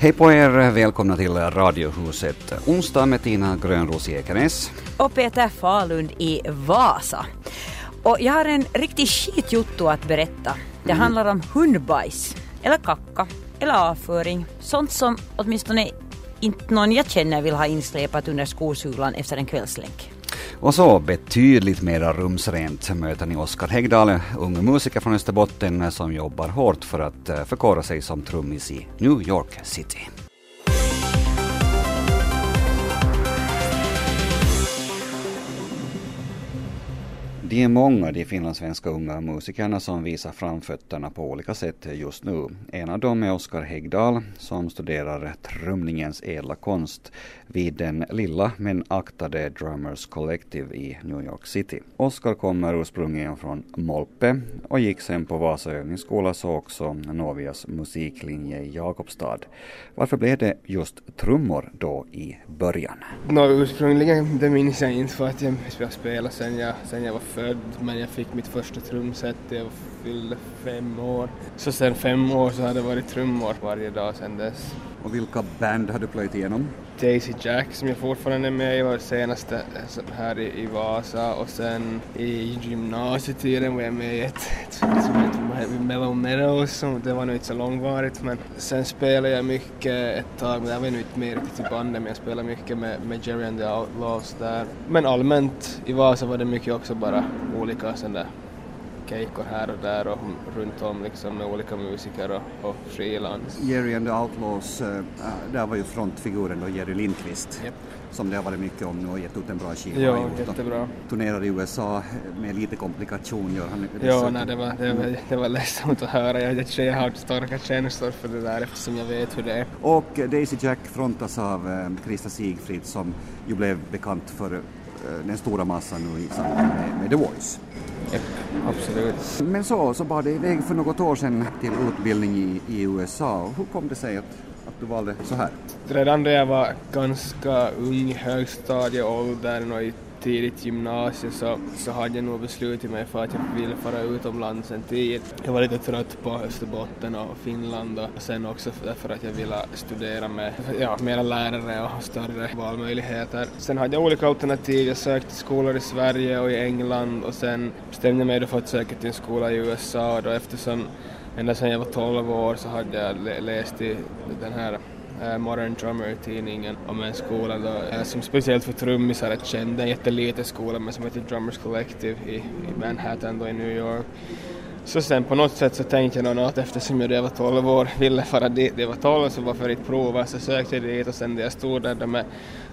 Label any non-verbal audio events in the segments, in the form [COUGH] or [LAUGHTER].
Hej på er, välkomna till Radiohuset. Onsdag med Tina Grönros i Ekenäs. Och Peter Falund i Vasa. Och jag har en riktig skitjutto att berätta. Det Mm. handlar om hundbajs, eller kacka, eller avföring. Sånt som åtminstone inte någon jag känner vill ha insläpat under skosulan efter en kvällslänk. Och så betydligt mera rumsrent möter ni Oskar Häggdahl, ung musiker från Österbotten som jobbar hårt för att eh, förkora sig som trummis i New York City. De är många, de finlandssvenska unga musikerna som visar framfötterna på olika sätt just nu. En av dem är Oskar Häggdahl som studerar trumningens ädla konst vid den lilla men aktade Drummers Collective i New York City. Oskar kommer ursprungligen från Molpe och gick sen på Vasa övningsskola så också Novias musiklinje i Jakobstad. Varför blev det just trummor då i början? No, ursprungligen, det minns jag inte för att jag spelade sen jag, sen jag var född. Men jag fick mitt första trumset när jag fyllde fem år. Så sen fem år så har det varit trummor varje dag sen dess. Och vilka band har du plöjt igenom? Daisy Jack som jag fortfarande är med i var senaste eh, här i, i Vasa. Och sen i gymnasietiden var jag med i ett, ett som heter Mellow Meadows, som det var nog inte så långvarigt. Men sen spelade jag mycket ett tag, men jag var nog inte med riktigt i bandet men jag spelade mycket med, med Jerry and the Outlaws där. Men allmänt i Vasa var det mycket också bara olika sådana där kejkor här och där och runt om liksom med olika musiker och, och frilans. Jerry and the Outlaws, äh, där var ju frontfiguren då Jerry Lindqvist. Japp. Som det har varit mycket om nu och gett ut en bra skiva. Ja, jättebra. Turnerar i USA med lite komplikation gör han. Ja, nej, det var, det var, det var ledsamt att höra. Jag, jag, har starka känslor för det där eftersom jag vet hur det är. Och Daisy Jack frontas av eh, Krista Sigfrid som ju blev bekant för eh, den stora massan nu i samband med, med The Voice. Japp, absolut. Men så, så bar det iväg för något år sedan till utbildning i, i USA. Hur kom det sig att, att du valde så här? Redan då jag var ganska ung, högstadieåldern och i tidigt gymnasium så, så hade jag nog beslutat mig för att jag ville fara utomlands en tid. Jag var lite trött på Österbotten och Finland och sen också därför att jag ville studera med ja, mera lärare och större valmöjligheter. Sen hade jag olika alternativ. Jag sökte skolor i Sverige och i England och sen bestämde jag mig då för att söka till en skola i USA och då eftersom ända sedan jag var 12 år så hade jag läst i den här Eh, Modern Drummer-tidningen om en skola då, eh, som speciellt för trummisar är känd. En jätteliten skola men som heter Drummers Collective i, i Manhattan då i New York. Så sen på något sätt så tänkte jag nog att eftersom jag var 12 år ville fara dit, jag var 12 så varför inte prova så sökte jag dit och sen när jag stod där med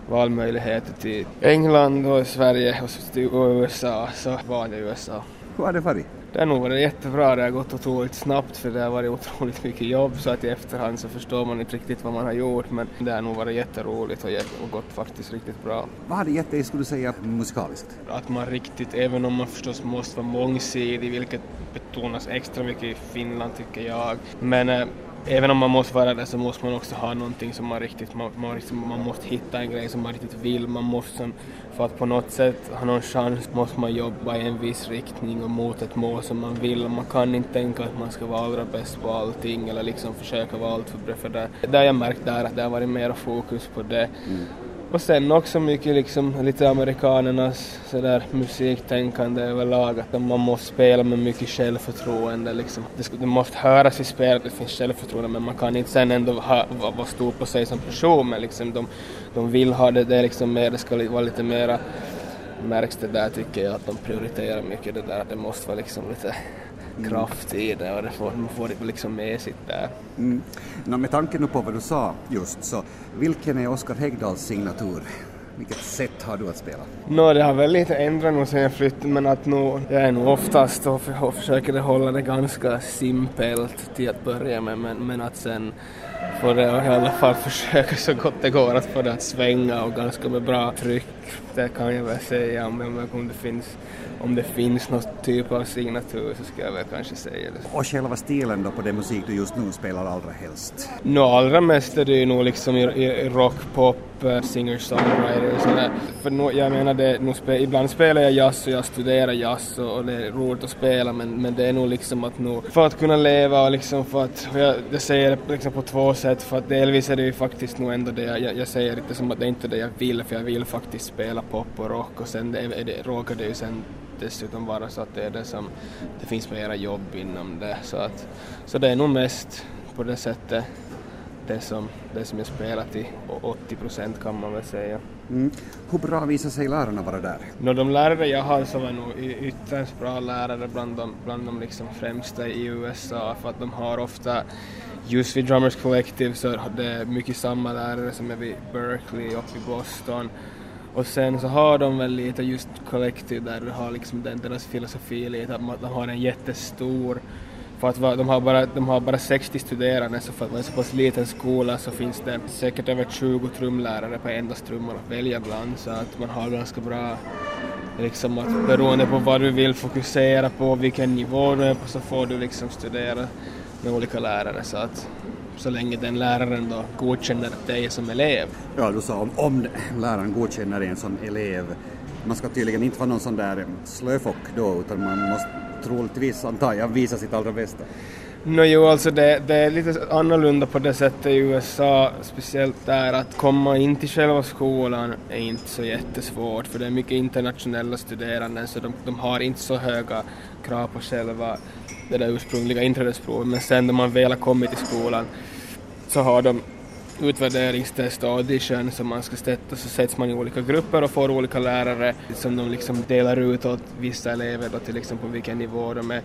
valmöjligheter till England och Sverige och så till USA så valde jag USA. Hur har det varit? Det har nog varit jättebra, det har gått otroligt snabbt för det har varit otroligt mycket jobb så att i efterhand så förstår man inte riktigt vad man har gjort men det har nog varit jätteroligt och, och gått faktiskt riktigt bra. Vad har det gett dig, skulle du säga, musikaliskt? Att man riktigt, även om man förstås måste vara mångsidig, vilket betonas extra mycket i Finland tycker jag, men eh, Även om man måste vara det så måste man också ha någonting som man riktigt, man, man, liksom, man måste hitta en grej som man riktigt vill, man måste som, för att på något sätt ha någon chans måste man jobba i en viss riktning och mot ett mål som man vill och man kan inte tänka att man ska vara allra bäst på allting eller liksom försöka vara allt för bra för det. Det har jag märkt där att det har varit mer fokus på det. Mm. Och sen också mycket liksom lite amerikanernas sådär musiktänkande överlag att man måste spela med mycket självförtroende liksom. Det, ska, det måste höras i spelet att det finns självförtroende men man kan inte sen ändå ha, vara, va stor på sig som person men liksom de, de vill ha det, det är liksom mer, det ska li- vara lite mera märks det där tycker jag att de prioriterar mycket det där att det måste vara liksom lite kraft i det och det får, man får det liksom med sitt där. Mm. Nå, med tanke nu på vad du sa just, så vilken är Oskar Hägdahls signatur? Vilket sätt har du att spela? Nå, det har väl lite ändrat nog sen jag flyttade men att nog, jag är nog oftast och, och försöker hålla det ganska simpelt till att börja med men, men att sen får det i alla fall [LAUGHS] försöka så gott det går att få det att svänga och ganska med bra tryck det kan jag väl säga. Om, om, det finns, om det finns någon typ av signatur så ska jag väl kanske säga det. Och själva stilen då på den musik du just nu spelar allra helst? Nå, allra mest är det ju nog liksom i, i rock, pop, eh, singer-songwriter och sådär. För no, jag menar, det, no, spe, ibland spelar jag jazz och jag studerar jazz och, och, det är roligt att spela men, men det är nog liksom att nu, för att kunna leva och liksom för att, jag, jag säger det liksom på två sätt för att delvis är det ju faktiskt nog ändå det jag, jag, jag säger inte som att det är inte det jag vill för jag vill faktiskt spela pop och rock och sen det, det, råkar det ju sen dessutom vara så att det är det som det finns mera jobb inom det så att så det är nog mest på det sättet det som, det som jag spelar till 80 procent kan man väl säga. Mm. Hur bra visar sig lärarna vara där? No, de lärare jag har så är nog ytterst bra lärare bland de, bland de liksom främsta i USA för att de har ofta just vid Drummers Collective så är det mycket samma lärare som är vid Berkeley och i Boston och sen så har de väl lite just Collective där de har liksom den, deras filosofi lite att de har en jättestor för att de har, bara, de har bara 60 studerande så för att vara en så pass liten skola så finns det säkert över 20 trumlärare på endast trummor att välja bland så att man har ganska bra liksom att beroende på vad du vill fokusera på, vilken nivå du är på så får du liksom studera med olika lärare så att så länge den läraren då godkänner dig som elev. Ja, du sa om, om läraren godkänner en som elev. Man ska tydligen inte vara någon sån där slöfock då utan man måste troligtvis, antar jag, visa sitt allra bästa. No, jo, alltså det, det, är lite annorlunda på det sättet i USA, speciellt där att komma in till själva skolan är inte så jättesvårt för det är mycket internationella studerande så de, de har inte så höga krav på själva det där ursprungliga inträdesprovet men sen när man väl har kommit till skolan så har de utvärderingstest och audition som man ska sätta så sätts man i olika grupper och får olika lärare som de liksom delar ut åt vissa elever då till exempel på vilken nivå de är.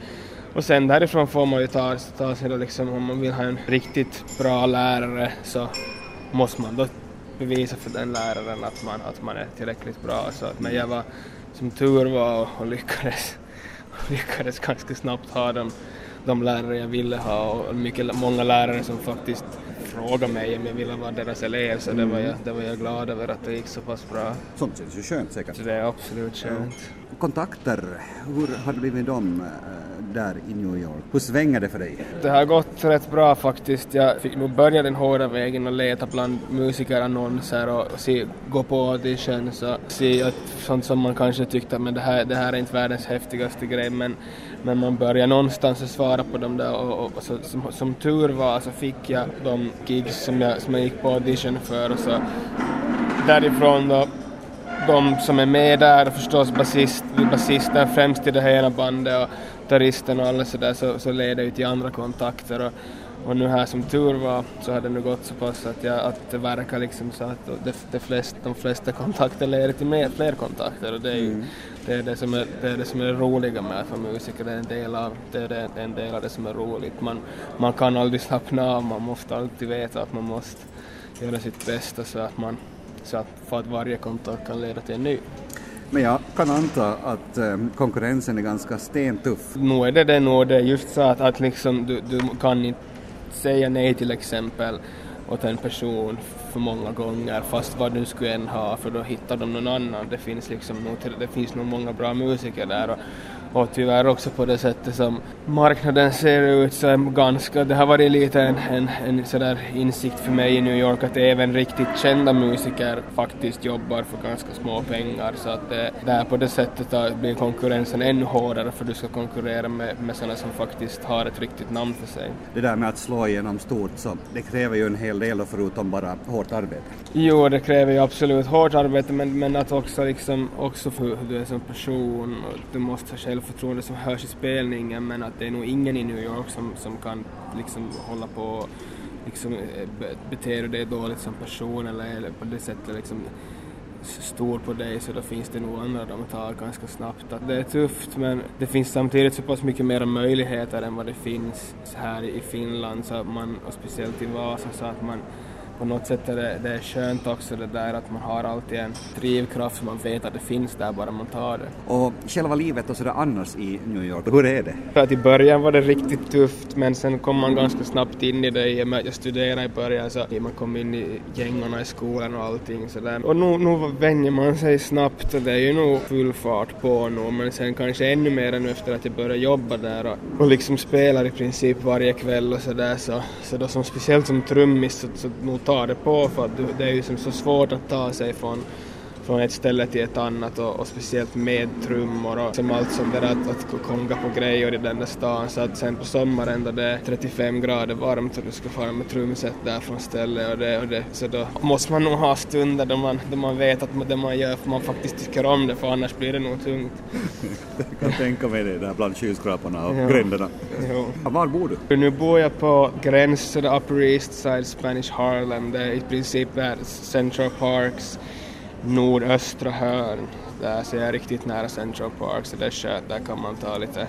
Och sen därifrån får man ju ta, ta sig då liksom om man vill ha en riktigt bra lärare så måste man då bevisa för den läraren att man, att man är tillräckligt bra. Så att, men jag var som tur var och, och lyckades, lyckades ganska snabbt ha de, de lärare jag ville ha och mycket, många lärare som faktiskt frågade mig om jag ville vara deras elev så det, var jag, det var jag glad över att det gick så pass bra. Sånt känns ju skönt säkert. Så det är absolut skönt. Kontakter, hur har det blivit dem eh, där i New York? Hur svänger det för dig? Det har gått rätt bra faktiskt. Jag fick nog börja den hårda vägen och leta bland musikerannonser och se, gå på auditions och se att sånt som man kanske tyckte men det här, det här är inte världens häftigaste grej men men man börjar någonstans att svara på dem där och, och, och så, som, som, tur var så fick jag de gigs som jag, som jag gick på audition för och så därifrån då de som är med där förstås basist, basisten främst i det här ena bandet och gitarristen och alla sådär så, så leder ju till andra kontakter och, och nu här som tur var så har det nu gått så pass att, jag, att det verkar liksom så att det, det flest, de flesta kontakter leder till mer, fler kontakter och det är ju mm. det, är det, som är, det är det som är roliga med att vara musiker, det är en del av det, är det, en del av det som är roligt. Man, man kan aldrig slappna av, man måste alltid veta att man måste göra sitt bästa så att man så att, för att varje kontakt kan leda till en ny. Men jag kan anta att eh, konkurrensen är ganska stentuff. Nu är det det nog, det är just så att, att liksom du, du kan inte säga nej till exempel åt en person för många gånger fast vad du skulle än ha för då hittar de någon annan. Det finns liksom nog, det finns nog många bra musiker där och och tyvärr också på det sättet som marknaden ser ut så är ganska, det har varit lite en, en, en sådär insikt för mig i New York att även riktigt kända musiker faktiskt jobbar för ganska små pengar så att det, där på det sättet blir konkurrensen ännu hårdare för du ska konkurrera med, med sådana som faktiskt har ett riktigt namn för sig. Det där med att slå igenom stort så det kräver ju en hel del förutom bara hårt arbete. Jo, det kräver ju absolut hårt arbete men, men att också liksom också för hur du är som person och du måste själv självförtroende som hörs i spelningen men att det är nog ingen i New York som, som kan liksom hålla på och liksom eh, bete dig dåligt som person eller, eller på det sättet liksom stor på dig så då finns det nog andra de tar ganska snabbt. Att det är tufft men det finns samtidigt så pass mycket mer möjligheter än vad det finns här i Finland så man, och speciellt i Vasa så att man på något sätt är det, det är skönt också det där att man har alltid en drivkraft så man vet att det finns där bara man tar det. Och själva livet och sådär annars i New York, hur är det? För att i början var det riktigt tufft men sen kom man ganska snabbt in i det i och med att jag studerade i början så man kom in i gängorna i skolan och allting sådär. Och nu, nu vänjer man sig snabbt och det är ju nog full fart på nu men sen kanske ännu mer än efter att jag började jobba där och, och liksom spelar i princip varje kväll och sådär så, så då som speciellt som trummis så, så nog ta det på för att det är ju som så svårt att ta sig från från ett ställe till ett annat och, och speciellt med trummor och som allt som det där att, att konga på grejer i den där stan så att sen på sommaren då det är 35 grader varmt och du ska fara med trumset där från stället och det och det så då måste man nog ha stunder då man, då man vet att det man gör för man faktiskt tycker om det för annars blir det nog tungt. [LAUGHS] jag kan tänka mig det där bland skyskraporna och jo. gränderna. Jo. Var bor du? Nu bor jag på gränsen Upper East Side Spanish Harlem, det är i princip där Central Parks nordöstra hörn. Där ser jag riktigt nära Central Park så det är skönt, där kan man ta lite,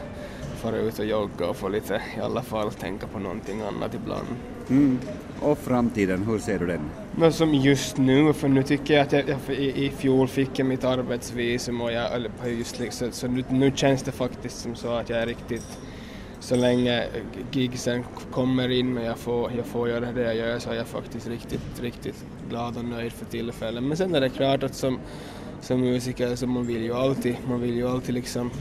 fara ut och jogga och få lite, i alla fall tänka på någonting annat ibland. Mm. Och framtiden, hur ser du den? Men som just nu, för nu tycker jag att jag, jag i, i fjol fick jag mitt arbetsvisum och jag, eller just liksom, så nu, nu känns det faktiskt som så att jag är riktigt så länge gigsen kommer in men jag får, jag får göra det jag gör så är jag faktiskt riktigt, riktigt glad och nöjd för tillfället. Men sen är det klart att som, som musiker så man vill ju alltid, man vill ju alltid liksom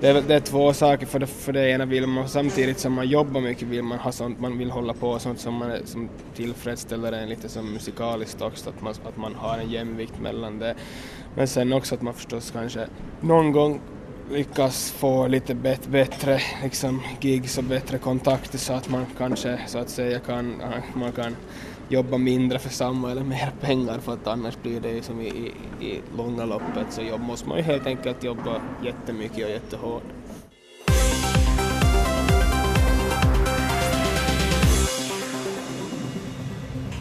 det är, det är två saker, för det, för det ena vill man samtidigt som man jobbar mycket vill man ha sånt, man vill hålla på sånt som, man, som tillfredsställer en lite som musikaliskt också, att man, att man har en jämvikt mellan det. Men sen också att man förstås kanske någon gång lyckas få lite bet bättre liksom, gigs och bättre kontakter så att man kanske så att säga kan, man kan jobba mindre för samma eller mer pengar för att annars blir det ju som i, i, i långa loppet så jobb måste man ju helt enkelt jobba jättemycket och jättehårt.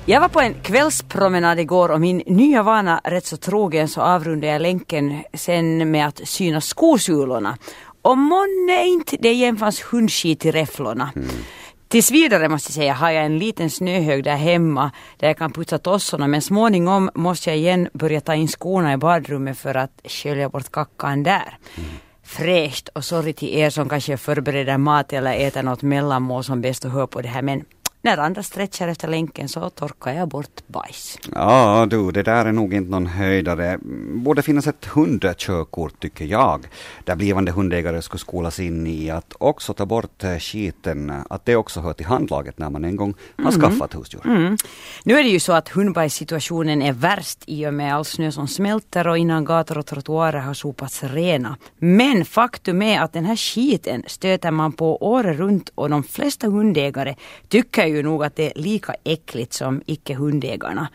Jag var på en kvällspromenad igår och min nya vana rätt så trogen så avrundade jag länken sen med att syna skosulorna. Och månne inte det igen fanns hundskit i räfflorna. Mm. Tills vidare måste jag säga har jag en liten snöhög där hemma där jag kan putsa tossorna men småningom måste jag igen börja ta in skorna i badrummet för att skölja bort kackan där. Mm. Fräscht och sorry till er som kanske förbereder mat eller äter något mellanmål som bäst att höra på det här men när andra stretchar efter länken så torkar jag bort bajs. Ja du, det där är nog inte någon höjdare. Borde finnas ett hundkörkort tycker jag. Där blivande hundägare skulle skolas in i att också ta bort eh, skiten, att det också hör till handlaget när man en gång har mm. skaffat husdjur. Mm. Nu är det ju så att hundbajssituationen är värst i och med all snö som smälter och innan gator och trottoarer har sopats rena. Men faktum är att den här skiten stöter man på året runt och de flesta hundägare tycker ju nog att det är lika äckligt som icke-hundägarna.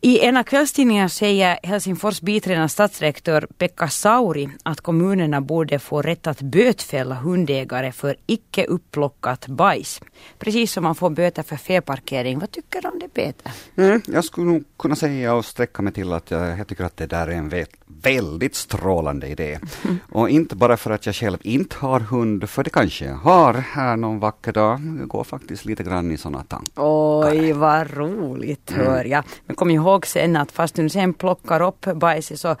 I en av kvällstidningarna säger Helsingfors biträdande stadsrektor Pekka Sauri att kommunerna borde få rätt att bötfälla hundägare för icke upplockat bajs. Precis som man får böter för felparkering. Vad tycker du om det Peter? Mm, jag skulle nog kunna säga och sträcka mig till att jag, jag tycker att det där är en väldigt strålande idé. Mm. [LAUGHS] Och inte bara för att jag själv inte har hund, för det kanske jag har här någon vacker dag. Jag går faktiskt lite grann i sådana tankar. Oj, vad roligt hör jag. Men kom ihåg sen att fast du sen plockar upp bajset så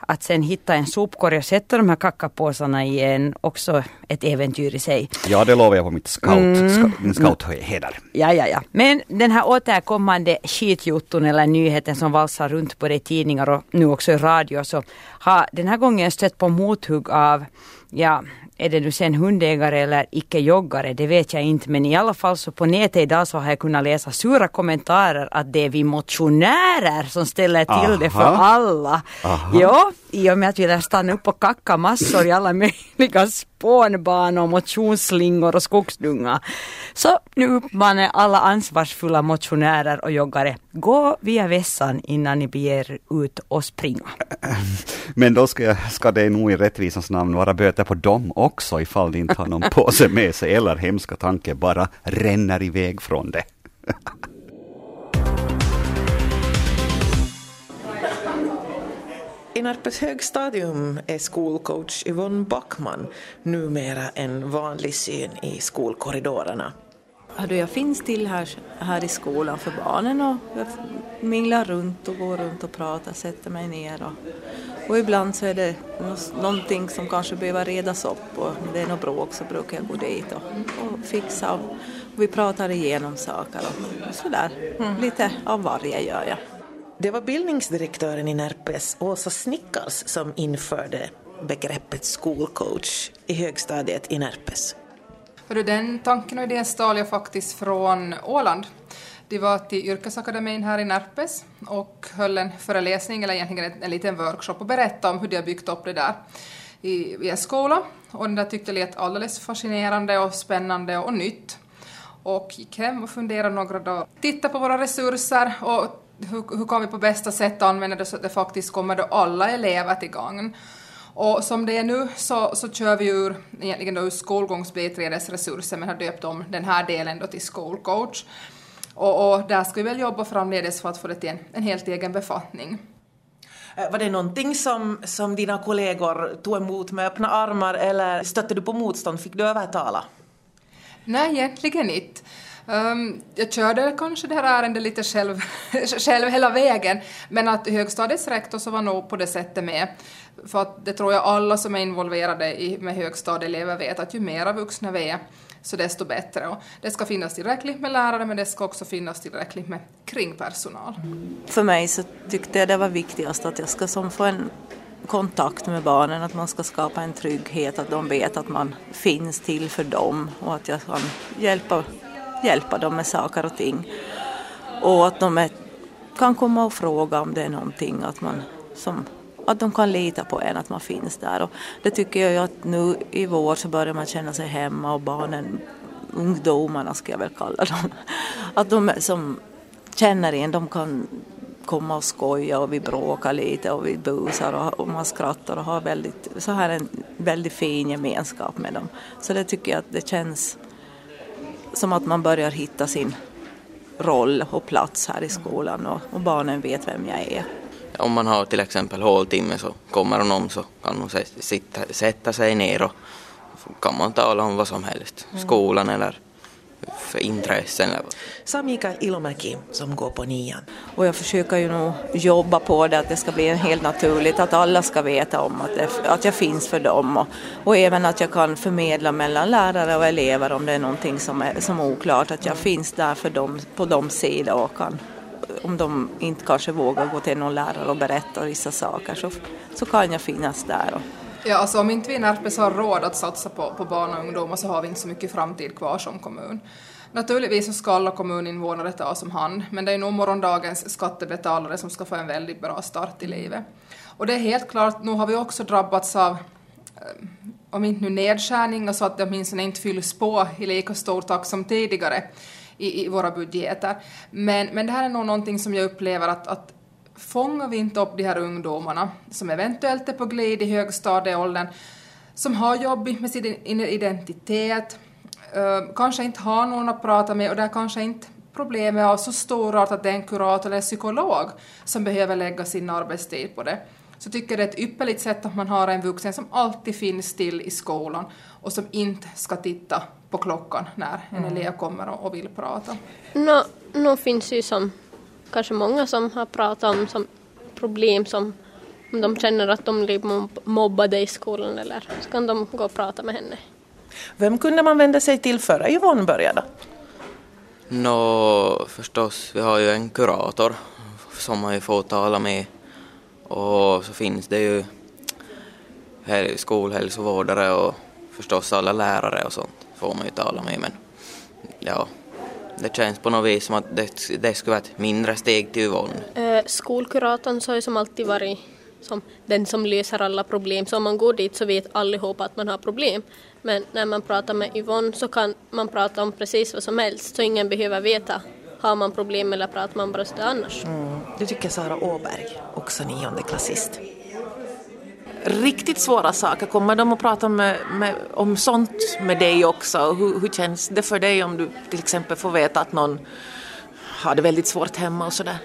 att sen hitta en sopkorg och sätta de här kackapåsarna i en också ett äventyr i sig. Ja, det lovar jag på mitt scout, mm. min scoutheder. Ja, ja, ja. Men den här återkommande skitjotton eller nyheten som valsar runt på det tidningar och nu också i radio så har den här gången stött på mothugg av ja, är det nu sen hundägare eller icke-joggare, det vet jag inte. Men i alla fall så på nätet idag så har jag kunnat läsa sura kommentarer att det är vi motionärer som ställer till Aha. det för alla. Aha. Ja, i och med att vi lär stanna upp och kacka massor i alla [LAUGHS] möjliga spånbanor, motionsslingor och skogsdungar. Så nu uppmanar jag alla ansvarsfulla motionärer och joggare, gå via vässan innan ni beger ut och springa. Men då ska, jag, ska det nog i rättvisans namn vara böter på dem också ifall de inte har någon påse med sig eller hemska tanke bara ränner iväg från det. I Närpes högstadium är skolcoach Yvonne Backman numera en vanlig syn i skolkorridorerna. jag finns till här, här i skolan för barnen och jag minglar runt och går runt och pratar, sätter mig ner och, och ibland så är det någonting som kanske behöver redas upp och om det är något bråk så brukar jag gå dit och, och fixa och vi pratar igenom saker och, och sådär. Mm. Lite av varje gör jag. Det var bildningsdirektören i Närpes, Åsa Snickars, som införde begreppet skolcoach i högstadiet i Närpes. Den tanken och idén stal jag faktiskt från Åland. De var till yrkesakademin här i Närpes och höll en föreläsning, eller egentligen en, en liten workshop, och berättade om hur de har byggt upp det där i, i en skola. Och den där tyckte jag lät alldeles fascinerande och spännande och nytt. Och gick hem och funderade några dagar. tittade på våra resurser och hur, hur kan vi på bästa sätt använda det så att det faktiskt kommer då alla elever till gagn. Och som det är nu så, så kör vi ur, egentligen då ur skolgångsbiträdesresurser men har döpt om den här delen då till skolcoach. Och, och där ska vi väl jobba framledes för att få det till en, en helt egen befattning. Eh, var det någonting som, som dina kollegor tog emot med öppna armar eller stötte du på motstånd? Fick du övertala? Nej, egentligen inte. Um, jag körde kanske det här ärendet lite själv, [LAUGHS] själv hela vägen, men att högstadiets rektor så var nog på det sättet med. För att det tror jag alla som är involverade i, med högstadieelever vet att ju mera vuxna vi är, så desto bättre. Och det ska finnas tillräckligt med lärare, men det ska också finnas tillräckligt med kringpersonal. För mig så tyckte jag det var viktigast att jag ska som få en kontakt med barnen, att man ska skapa en trygghet, att de vet att man finns till för dem och att jag kan hjälpa hjälpa dem med saker och ting. Och att de är, kan komma och fråga om det är någonting, att, man, som, att de kan lita på en, att man finns där. Och det tycker jag att nu i vår så börjar man känna sig hemma och barnen, ungdomarna ska jag väl kalla dem, att de som känner en, de kan komma och skoja och vi bråkar lite och vi busar och, och man skrattar och har väldigt, så här en väldigt fin gemenskap med dem. Så det tycker jag att det känns som att man börjar hitta sin roll och plats här i skolan och, och barnen vet vem jag är. Om man har till exempel håltimme så kommer någon så kan hon sitta, sätta sig ner och kan man tala om vad som helst, mm. skolan eller för intressen. Sa Mikael Ilomäki som går på nian. Och jag försöker ju nog jobba på det, att det ska bli helt naturligt, att alla ska veta om att, det, att jag finns för dem och, och även att jag kan förmedla mellan lärare och elever om det är någonting som är, som är oklart, att jag finns där för dem på de sidor och kan om de inte kanske vågar gå till någon lärare och berätta vissa saker så, så kan jag finnas där. Och, Ja, alltså om inte vi i Närpes har råd att satsa på, på barn och ungdomar så har vi inte så mycket framtid kvar som kommun. Naturligtvis så ska alla kommuninvånare ta som hand, men det är nog morgondagens skattebetalare som ska få en väldigt bra start i livet. Och det är helt klart, nu har vi också drabbats av eh, om inte nu nedskärningar så alltså att det åtminstone inte fylls på i lika stor takt som tidigare i, i våra budgetar. Men, men det här är nog någonting som jag upplever att, att fångar vi inte upp de här ungdomarna som eventuellt är på glid i högstadieåldern, som har jobbigt med sin identitet, uh, kanske inte har någon att prata med och där kanske inte problemet är så stor art att det är en kurator eller psykolog som behöver lägga sin arbetstid på det så tycker jag det är ett ypperligt sätt att man har en vuxen som alltid finns till i skolan och som inte ska titta på klockan när en mm. elev kommer och vill prata. Nå, no, no finns ju som kanske många som har pratat om som problem som om de känner att de blir mobbade i skolan eller så kan de gå och prata med henne. Vem kunde man vända sig till före Yvonne började? Nå, förstås, vi har ju en kurator som man ju får tala med och så finns det ju skolhälsovårdare och förstås alla lärare och sånt får man ju tala med men ja, det känns på något vis som att det, det skulle vara ett mindre steg till Yvonne. Eh, skolkuratorn så har ju som alltid varit som den som löser alla problem. Så om man går dit så vet allihopa att man har problem. Men när man pratar med Yvonne så kan man prata om precis vad som helst så ingen behöver veta har man problem eller pratar man bara så annars. Mm. Du tycker Sara Åberg, också niondeklassist riktigt svåra saker, kommer de att prata med, med, om sånt med dig också? Hur, hur känns det för dig om du till exempel får veta att någon har det väldigt svårt hemma och sådär?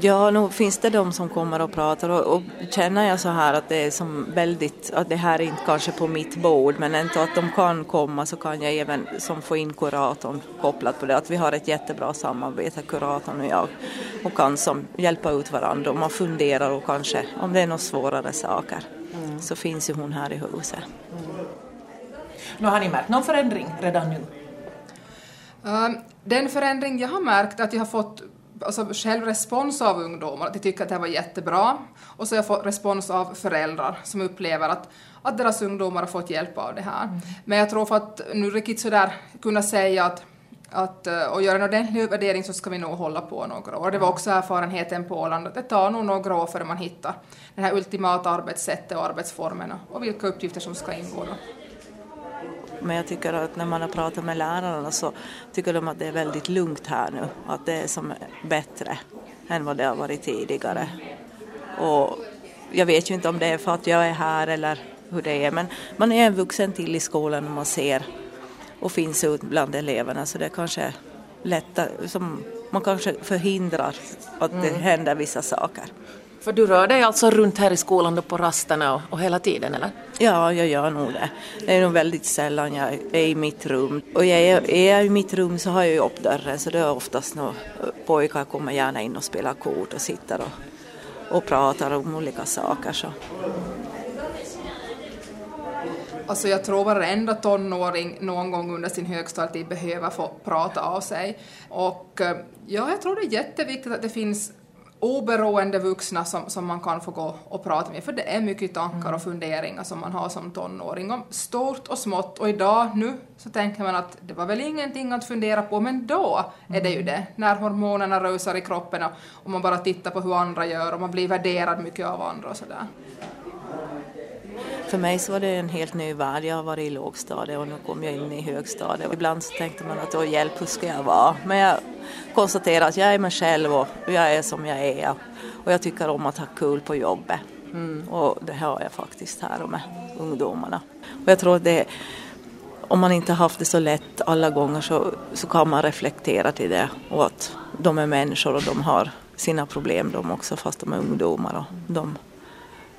Ja, nu finns det de som kommer och pratar och, och känner jag så här att det är som väldigt, att det här är inte kanske på mitt bord men ändå att de kan komma så kan jag även som få in kuratorn kopplat på det. Att vi har ett jättebra samarbete, kuratorn och jag, och kan som hjälpa ut varandra om man funderar och kanske om det är några svårare saker mm. så finns ju hon här i huset. Mm. Nu har ni märkt någon förändring redan nu? Um, den förändring jag har märkt att jag har fått alltså själv respons av ungdomar, att de tycker att det här var jättebra. Och så har jag fått respons av föräldrar som upplever att, att deras ungdomar har fått hjälp av det här. Mm. Men jag tror för att nu riktigt sådär kunna säga att att, eh, och göra en ordentlig värdering så ska vi nog hålla på några år. Det var också erfarenheten på Åland att det tar nog några år före man hittar det här ultimata arbetssättet och arbetsformerna och vilka uppgifter som ska ingå då. Men jag tycker att när man har pratat med lärarna så tycker de att det är väldigt lugnt här nu, att det är som bättre än vad det har varit tidigare. Och jag vet ju inte om det är för att jag är här eller hur det är, men man är en vuxen till i skolan och man ser och finns ut bland eleverna så det är kanske lättare, som man kanske förhindrar att det mm. händer vissa saker. För du rör dig alltså runt här i skolan då på rasterna och, och, hela tiden eller? Ja, jag gör nog det. Det är nog väldigt sällan jag är i mitt rum. Och jag är, är jag i mitt rum så har jag ju upp dörren så det är oftast nog pojkar kommer gärna in och spelar kort och sitter och, och pratar om olika saker. Så. Alltså jag tror varenda tonåring någon gång under sin högstadietid behöver få prata av sig. Och eh, ja, jag tror det är jätteviktigt att det finns oberoende vuxna som, som man kan få gå och prata med, för det är mycket tankar och funderingar som man har som tonåring om stort och smått och idag nu så tänker man att det var väl ingenting att fundera på, men då är det ju det, när hormonerna rusar i kroppen och man bara tittar på hur andra gör och man blir värderad mycket av andra och sådär. För mig så var det en helt ny värld. Jag har varit i lågstadiet och nu kom jag in i högstadiet. Ibland så tänkte man att åh hjälp, hur ska jag vara? Men jag konstatera att jag är mig själv och jag är som jag är. Och jag tycker om att ha kul på jobbet. Mm. Och det har jag faktiskt här med ungdomarna. Och jag tror att det om man inte haft det så lätt alla gånger så, så kan man reflektera till det och att de är människor och de har sina problem de också fast de är ungdomar och de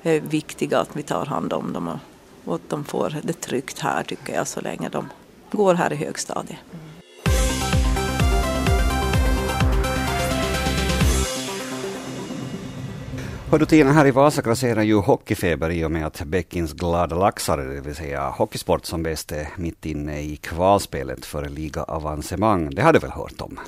är viktiga att vi tar hand om dem och att de får det tryggt här tycker jag så länge de går här i högstadiet. Hör tiden här i Vasa grasserar ju hockeyfeber i och med att Bäckins glada laxar, det vill säga hockeysport som bäst är mitt inne i kvalspelet för ligaavancemang. Det har du väl hört om?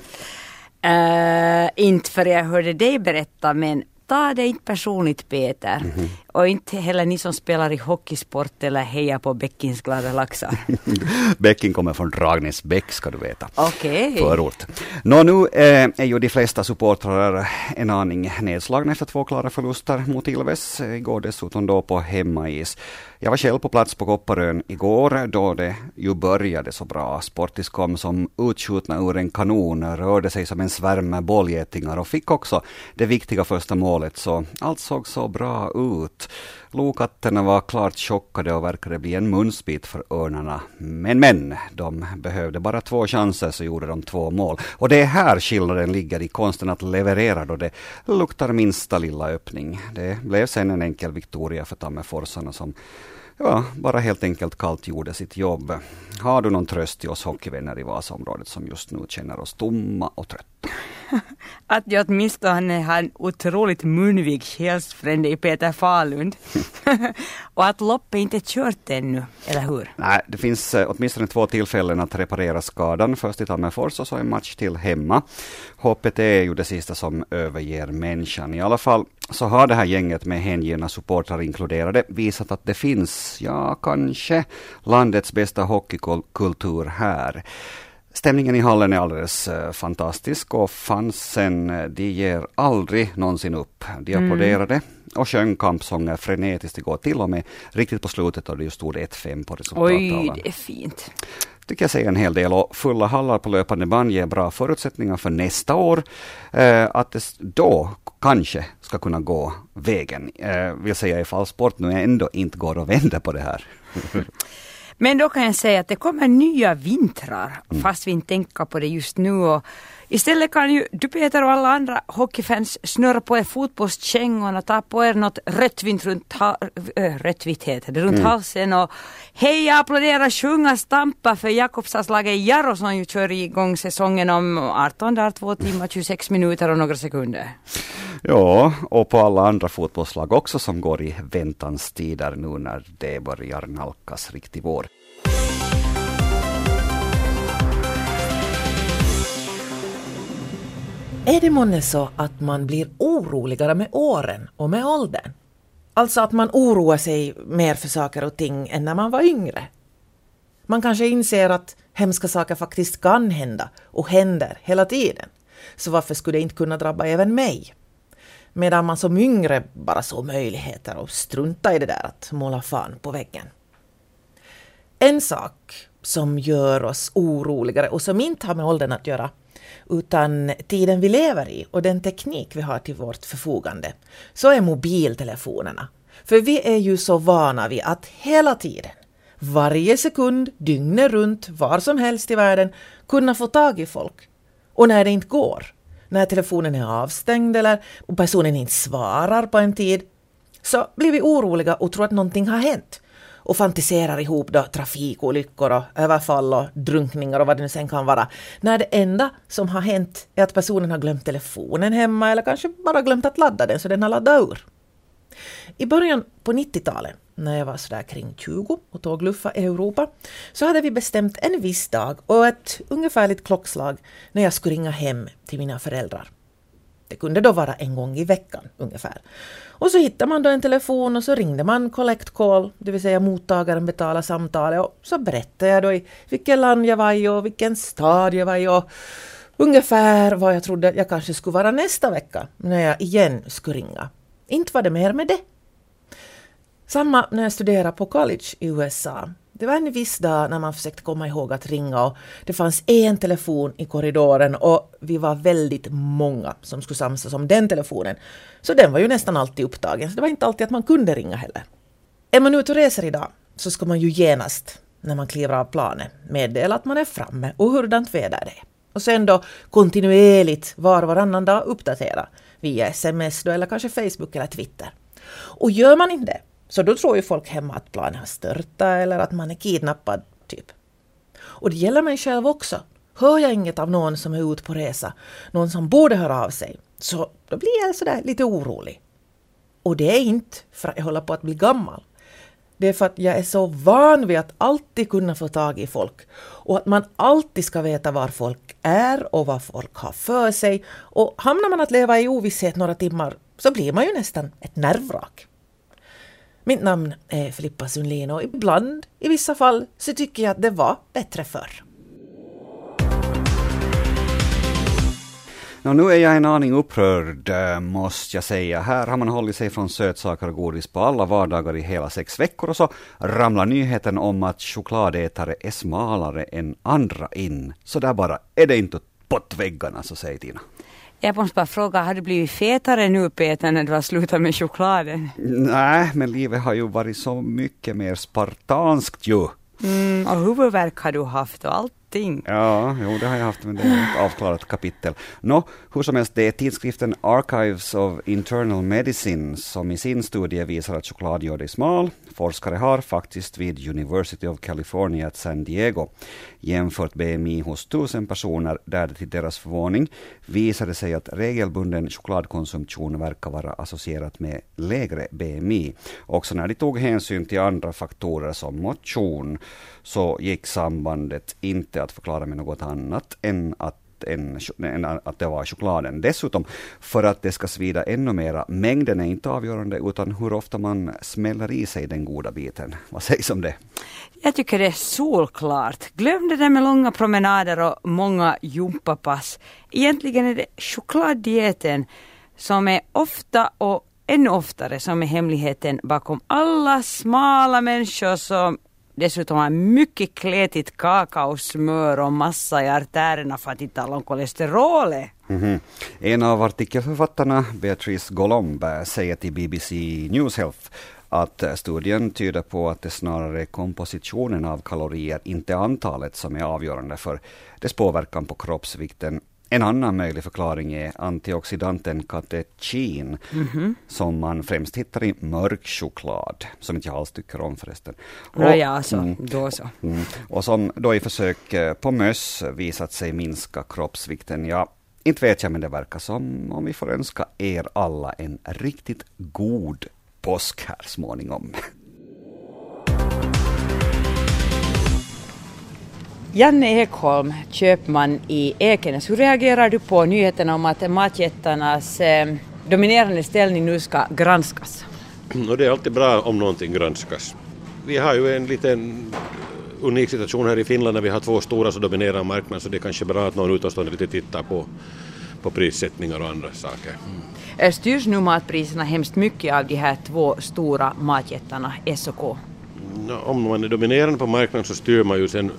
Uh, inte för jag hörde dig berätta men ta det inte personligt Peter. Mm -hmm. Och inte heller ni som spelar i hockeysport eller hejar på Bäckins glada laxar. [LAUGHS] Bäckin kommer från Dragnäsbäck ska du veta. Okej. Okay. Förort. Nå nu eh, är ju de flesta supportrar en aning nedslagna efter två klara förluster mot Ilves. Igår dessutom då på hemmais. Jag var själv på plats på Kopparön igår då det ju började så bra. Sportis kom som utskjutna ur en kanon, rörde sig som en svärm bollgetingar och fick också det viktiga första målet så allt såg så bra ut. Lokatterna var klart chockade och verkade bli en munsbit för örnarna. Men men, de behövde bara två chanser så gjorde de två mål. Och det är här skillnaden ligger i konsten att leverera då det luktar minsta lilla öppning. Det blev sen en enkel Victoria för Tammerforsarna som ja, bara helt enkelt kallt gjorde sitt jobb. Har du någon tröst till oss hockeyvänner i Vasaområdet som just nu känner oss tomma och trötta? [LAUGHS] att jag åtminstone har en otroligt munvig själsfrände i Peter Falund. [LAUGHS] och att loppet inte är kört ännu, eller hur? Nej, det finns eh, åtminstone två tillfällen att reparera skadan. Först i Tammerfors och så en match till hemma. Hoppet är ju det sista som överger människan. I alla fall så har det här gänget med hängivna supportrar inkluderade visat att det finns, ja kanske, landets bästa hockeykultur här. Stämningen i hallen är alldeles uh, fantastisk och fansen eh, de ger aldrig någonsin upp. De mm. applåderade mm. och sjöng kampsånger frenetiskt igår, till och med riktigt på slutet då det stod 1-5 på resultattavlan. Oj, det är fint. Tycker jag säger en hel del och fulla hallar på löpande band ger bra förutsättningar för nästa år. Uh, att det då kanske ska kunna gå vägen. Uh, vill säga ifall sport nu ändå inte går att vända på det här. [LAUGHS] Men då kan jag säga att det kommer nya vintrar, mm. fast vi inte tänker på det just nu. Och Istället kan ju du Peter och alla andra hockeyfans snurra på er fotbollskängorna, ta på er något rött runt, ha, äh, röttvitt heter det, runt mm. halsen och heja, applådera, sjunga, stampa för Jakobstadslaget Jarro som ju kör igång säsongen om 18 dagar, 2 timmar, 26 minuter och några sekunder. Ja, och på alla andra fotbollslag också som går i väntans tider nu när det börjar nalkas riktig vår. Är det månne så att man blir oroligare med åren och med åldern? Alltså att man oroar sig mer för saker och ting än när man var yngre? Man kanske inser att hemska saker faktiskt kan hända och händer hela tiden. Så varför skulle det inte kunna drabba även mig? Medan man som yngre bara såg möjligheter och strunta i det där att måla fan på väggen. En sak som gör oss oroligare och som inte har med åldern att göra utan tiden vi lever i och den teknik vi har till vårt förfogande, så är mobiltelefonerna. För vi är ju så vana vid att hela tiden, varje sekund, dygnet runt, var som helst i världen, kunna få tag i folk. Och när det inte går, när telefonen är avstängd eller personen inte svarar på en tid, så blir vi oroliga och tror att någonting har hänt och fantiserar ihop då trafikolyckor och överfall och drunkningar och vad det nu sen kan vara. När det enda som har hänt är att personen har glömt telefonen hemma eller kanske bara glömt att ladda den så den har laddat ur. I början på 90-talet, när jag var sådär kring 20 och tåg luffa i Europa, så hade vi bestämt en viss dag och ett ungefärligt klockslag när jag skulle ringa hem till mina föräldrar. Det kunde då vara en gång i veckan ungefär. Och så hittade man då en telefon och så ringde man collect call, det vill säga mottagaren betalar samtalet och så berättade jag då i vilket land jag var i och vilken stad jag var i och ungefär vad jag trodde jag kanske skulle vara nästa vecka när jag igen skulle ringa. Inte var det mer med det. Samma när jag studerade på college i USA. Det var en viss dag när man försökte komma ihåg att ringa och det fanns en telefon i korridoren och vi var väldigt många som skulle samsas om den telefonen. Så den var ju nästan alltid upptagen, så det var inte alltid att man kunde ringa heller. Är man ute och reser idag så ska man ju genast, när man kliver av planet, meddela att man är framme och hurdant väder det är. Och sen då kontinuerligt var och varannan dag uppdatera via sms då, eller kanske Facebook eller Twitter. Och gör man inte det så då tror ju folk hemma att planen har störtat eller att man är kidnappad, typ. Och det gäller mig själv också. Hör jag inget av någon som är ute på resa, någon som borde höra av sig, så då blir jag sådär lite orolig. Och det är inte för att jag håller på att bli gammal. Det är för att jag är så van vid att alltid kunna få tag i folk och att man alltid ska veta var folk är och vad folk har för sig. Och hamnar man att leva i ovisshet några timmar så blir man ju nästan ett nervvrak. Mitt namn är Filippa Sundlin och ibland, i vissa fall, så tycker jag att det var bättre förr. Nå, nu är jag en aning upprörd, eh, måste jag säga. Här har man hållit sig från sötsaker och godis på alla vardagar i hela sex veckor och så ramlar nyheten om att chokladätare är smalare än andra in. Så där bara, är det inte på väggarna, så säger Tina. Jag måste bara fråga, har du blivit fetare nu Peter när du har slutat med chokladen? Nej, men livet har ju varit så mycket mer spartanskt ju. Mm, och huvudvärk har du haft och allt allting. Ja, jo, det har jag haft, men det är ett avklarat kapitel. Nå, hur som helst, det är tidskriften Archives of Internal Medicine som i sin studie visar att choklad gör dig smal. Forskare har faktiskt vid University of California at San Diego jämfört BMI hos tusen personer där det till deras förvåning visade sig att regelbunden chokladkonsumtion verkar vara associerat med lägre BMI. Också när de tog hänsyn till andra faktorer som motion så gick sambandet inte att förklara med något annat än att än, än, att det var chokladen. Dessutom, för att det ska svida ännu mera, mängden är inte avgörande, utan hur ofta man smäller i sig den goda biten. Vad sägs om det? Jag tycker det är solklart. Glöm det där med långa promenader och många jumpapass. Egentligen är det chokladdieten som är ofta och ännu oftare som är hemligheten bakom alla smala människor som dessutom har mycket kletigt kakaosmör och massa i artärerna för att inte tala om kolesterolet. Mm -hmm. En av artikelförfattarna, Beatrice Golomb, säger till BBC News Health att studien tyder på att det snarare är kompositionen av kalorier, inte antalet, som är avgörande för dess påverkan på kroppsvikten en annan möjlig förklaring är antioxidanten katekin Mhm. som man främst hittar i mörk choklad, som inte jag alls tycker om förresten. Nåja, alltså, mm, då så. Mm. Och som då i försök eh, på möss visat sig minska kroppsvikten. Ja, inte vet jag, men det verkar som om vi får önska er alla en riktigt god påsk här småningom. [LAUGHS] Janne Ekholm, köpman i Ekenäs. Hur reagerar du på nyheten om att matjättarnas eh, dominerande ställning nu ska granskas? Och det är alltid bra om någonting granskas. Vi har ju en liten unik situation här i Finland när vi har två stora som dominerar marknaden så det är kanske bra att någon utomstående lite tittar på, på prissättningar och andra saker. Eh, Styrs nu matpriserna hemskt mycket av de här två stora matjättarna, S och K? Om man är dominerande på marknaden så styr man ju sen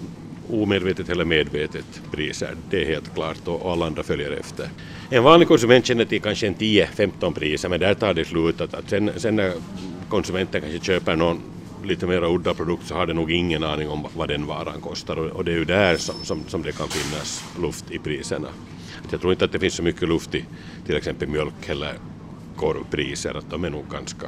omedvetet eller medvetet priser. Det är helt klart och alla andra följer efter. En vanlig konsument känner till kanske en 10-15 priser men där tar det slut. Att, att sen, sen när konsumenten kanske köper någon lite mer udda produkt så har det nog ingen aning om vad den varan kostar och, och det är ju där som, som, som det kan finnas luft i priserna. Att Jag tror inte att det finns så mycket luft i till exempel mjölk eller korvpriser, att de är nog ganska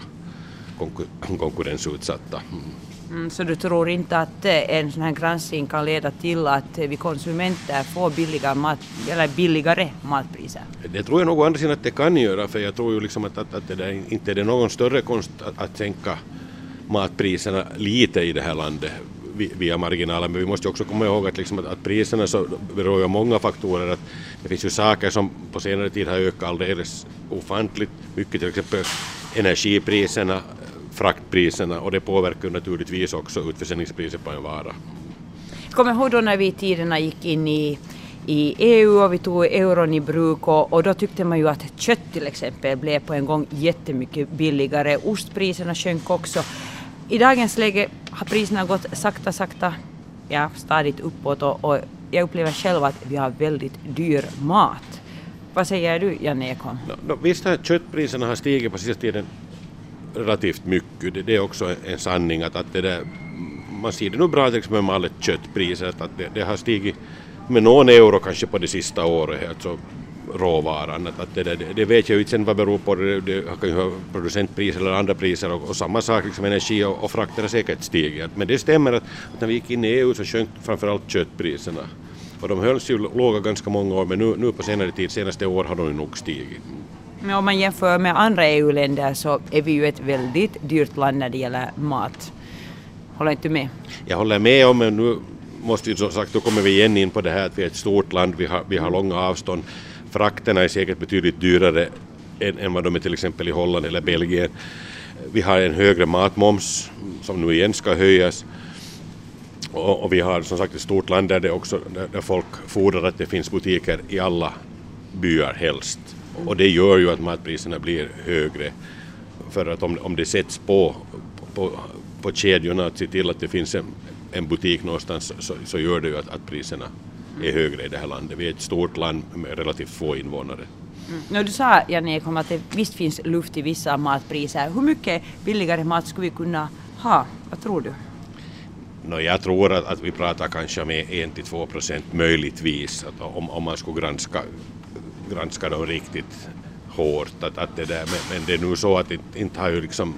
konkur- konkurrensutsatta. Mm. Mm. Så du tror inte att eh, en sån här granskning kan leda till att eh, vi konsumenter får billiga mat, eller billigare matpriser? Det tror jag nog å andra sidan att det kan göra, för jag tror ju liksom att, att, att det där, inte är det någon större konst att, att sänka matpriserna lite i det här landet via marginalen, men vi måste ju också komma ihåg att, liksom att, att priserna så beror ju av många faktorer. Att det finns ju saker som på senare tid har ökat alldeles ofantligt mycket, till exempel energipriserna, fraktpriserna och det påverkar naturligtvis också utförsäljningspriset på en vara. Kommer ihåg då när vi i tiderna gick in i, i EU och vi tog euron i bruk och, och då tyckte man ju att kött till exempel blev på en gång jättemycket billigare. Ostpriserna sjönk också. I dagens läge har priserna gått sakta, sakta, ja stadigt uppåt och, och jag upplever själv att vi har väldigt dyr mat. Vad säger du Janne Ekholm? No, no, visst har köttpriserna har stigit på sista tiden relativt mycket. Det, det är också en, sanning att, att det där, man ser det nog bra till exempel med alla köttpriser att, det, det har stigit med någon euro kanske på det sista året, alltså råvaran. Att, att det, där, det, det vet jag ju inte sen vad beror på, det, det kan ju ha producentpriser eller andra priser och, och samma sak, liksom energi och, och frakter har säkert stigit. Men det stämmer att, att när vi gick in i EU så sjönk framförallt köttpriserna. Och de hölls ju låga ganska många år men nu, nu på senare tid, senaste år har de ju nog stigit. Men om man jämför med andra EU-länder så är vi ju ett väldigt dyrt land när det gäller mat. Håller inte du med? Jag håller med om, men nu måste vi som sagt, då kommer vi igen in på det här att vi är ett stort land, vi har, vi har långa avstånd. Frakterna är säkert betydligt dyrare än, än vad de är till exempel i Holland eller Belgien. Vi har en högre matmoms som nu igen ska höjas. Och, och vi har som sagt ett stort land där, det också, där, där folk fordrar att det finns butiker i alla byar helst. Och det gör ju att matpriserna blir högre. För att om, om det sätts på, på, på kedjorna att se till att det finns en, en butik någonstans så, så gör det ju att, att priserna är högre i det här landet. Vi är ett stort land med relativt få invånare. Mm. No, du sa Janne Ekholm att det visst finns luft i vissa matpriser. Hur mycket billigare mat skulle vi kunna ha? Vad tror du? No, jag tror att, att vi pratar kanske med 1-2 procent möjligtvis, att om, om man skulle granska, granska dem riktigt hårt. Att, att det där, men, men det är nu så att inte, inte har ju liksom,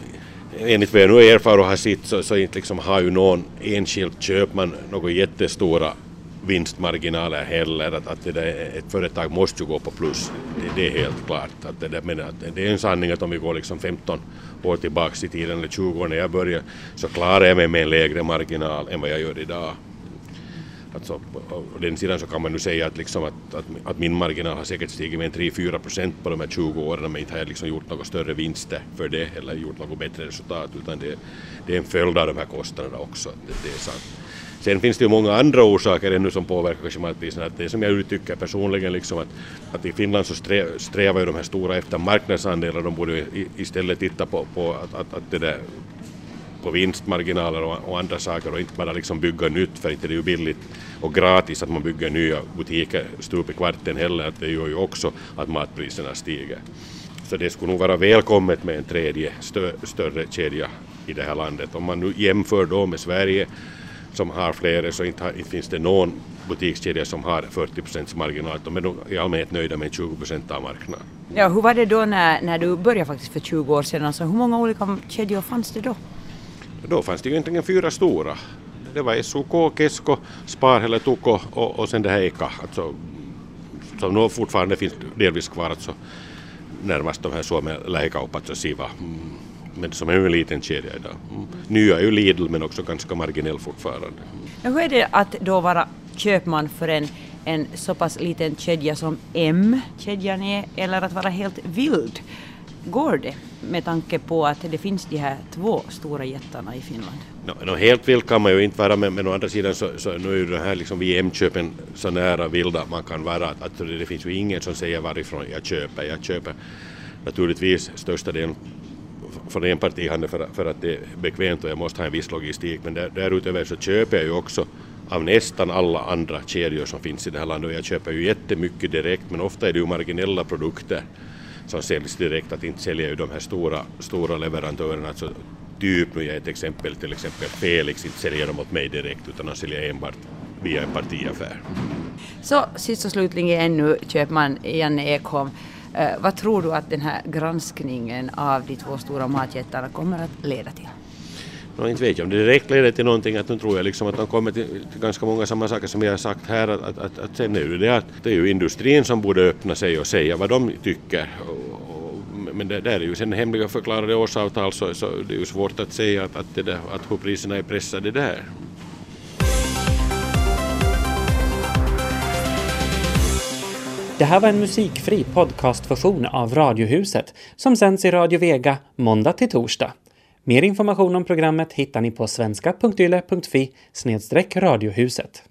enligt vad jag nu erfar och har sett så, så inte liksom har ju någon enskild köpman några jättestora vinstmarginaler heller. Att, att det där, ett företag måste ju gå på plus, det, det är helt klart. Att det, där, men att det är en sanning att om vi går liksom 15 år tillbaka i tiden eller 20 år när jag började så klarar jag mig med en lägre marginal än vad jag gör idag. Alltså, å den sidan så kan man nu säga att, liksom att, att, att min marginal har säkert stigit med en 3-4 procent på de här 20 åren men inte har jag liksom gjort några större vinster för det eller gjort något bättre resultat utan det, det är en följd av de här kostnaderna också. Det, det är sant. Sen finns det ju många andra orsaker ännu som påverkar kanske matpriserna. Att det som jag uttrycker personligen liksom att, att i Finland så strä, strävar ju de här stora efter marknadsandelar. De borde istället titta på, på att, att, att det där på vinstmarginaler och, och andra saker och inte bara liksom bygga nytt för inte det är ju billigt och gratis att man bygger nya butiker stup i kvarten heller att det gör ju också att matpriserna stiger. Så det skulle nog vara välkommet med en tredje stö, större kedja i det här landet. Om man nu jämför då med Sverige som har flera så inte, har, inte finns det någon butikskedja som har 40 procents marginal. De är nog i allmänhet nöjda med 20 procent av marknaden. Ja, hur var det då när, när du började faktiskt för 20 år sedan? Alltså, hur många olika kedjor fanns det då? Då fanns det ju egentligen fyra stora. Det var SOK, Kesko, Spar eller Tuko och, och sen det här Eka. Alltså, som nog fortfarande finns delvis kvar, alltså närmast de här Suomen lähikaupat, alltså Siva. Mm. Men som är en liten kedja idag. Mm. Nya är ju Lidl men också ganska marginell fortfarande. Ja, hur är det att då vara köpman för en, en så pass liten kedja som M-kedjan är, eller att vara helt vild? Går det med tanke på att det finns de här två stora jättarna i Finland? No, no, helt vild kan man ju inte vara men, men å andra sidan så, så nu är ju det här liksom vid M-köpen så nära vilda man kan vara att, att det finns ju ingen som säger varifrån jag köper. Jag köper naturligtvis största delen från en partihandel för, för att det är bekvämt och jag måste ha en viss logistik men där, därutöver så köper jag ju också av nästan alla andra kedjor som finns i det här landet och jag köper ju jättemycket direkt men ofta är det ju marginella produkter som säljs direkt, att inte sälja ju de här stora, stora leverantörerna. Alltså, typ, nu ger ett exempel, till exempel Felix, inte säljer de åt mig direkt utan de säljer enbart via en partiaffär. Så sist och slutligen ännu köpman Janne Ekholm. Eh, vad tror du att den här granskningen av de två stora matjättarna kommer att leda till? No, inte vet jag om det direkt leder till någonting, att nu tror jag liksom att de kommer till, till ganska många samma saker som jag har sagt här, att, att, att, att sen är det att det är ju industrin som borde öppna sig och säga vad de tycker. Och, och, men det där är ju sen hemliga förklarade årsavtal så, så det är ju svårt att säga att, att, det där, att hur priserna är pressade där. Det här var en musikfri podcastversion av Radiohuset som sänds i Radio Vega måndag till torsdag. Mer information om programmet hittar ni på svenska.yle.fi radiohuset.